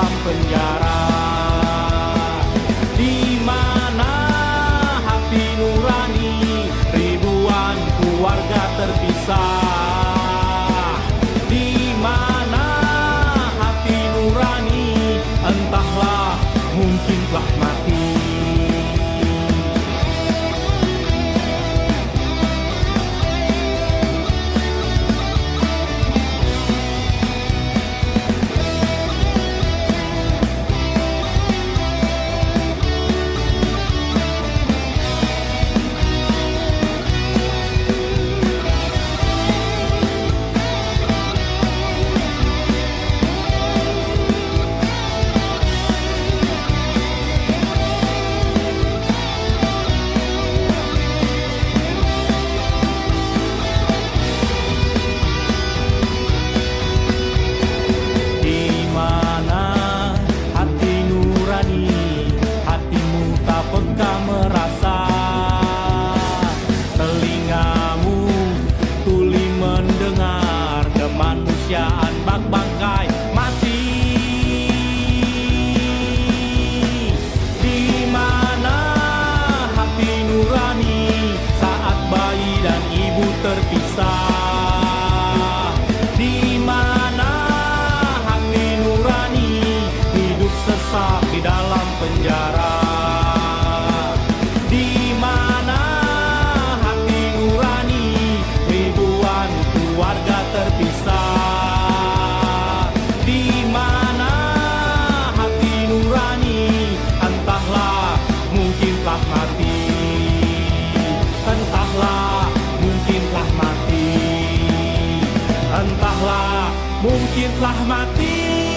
ความปัญญา kemanusiaan bak bangkai mati. Di mana hati nurani saat bayi dan ibu terpisah? Mungkin telah mati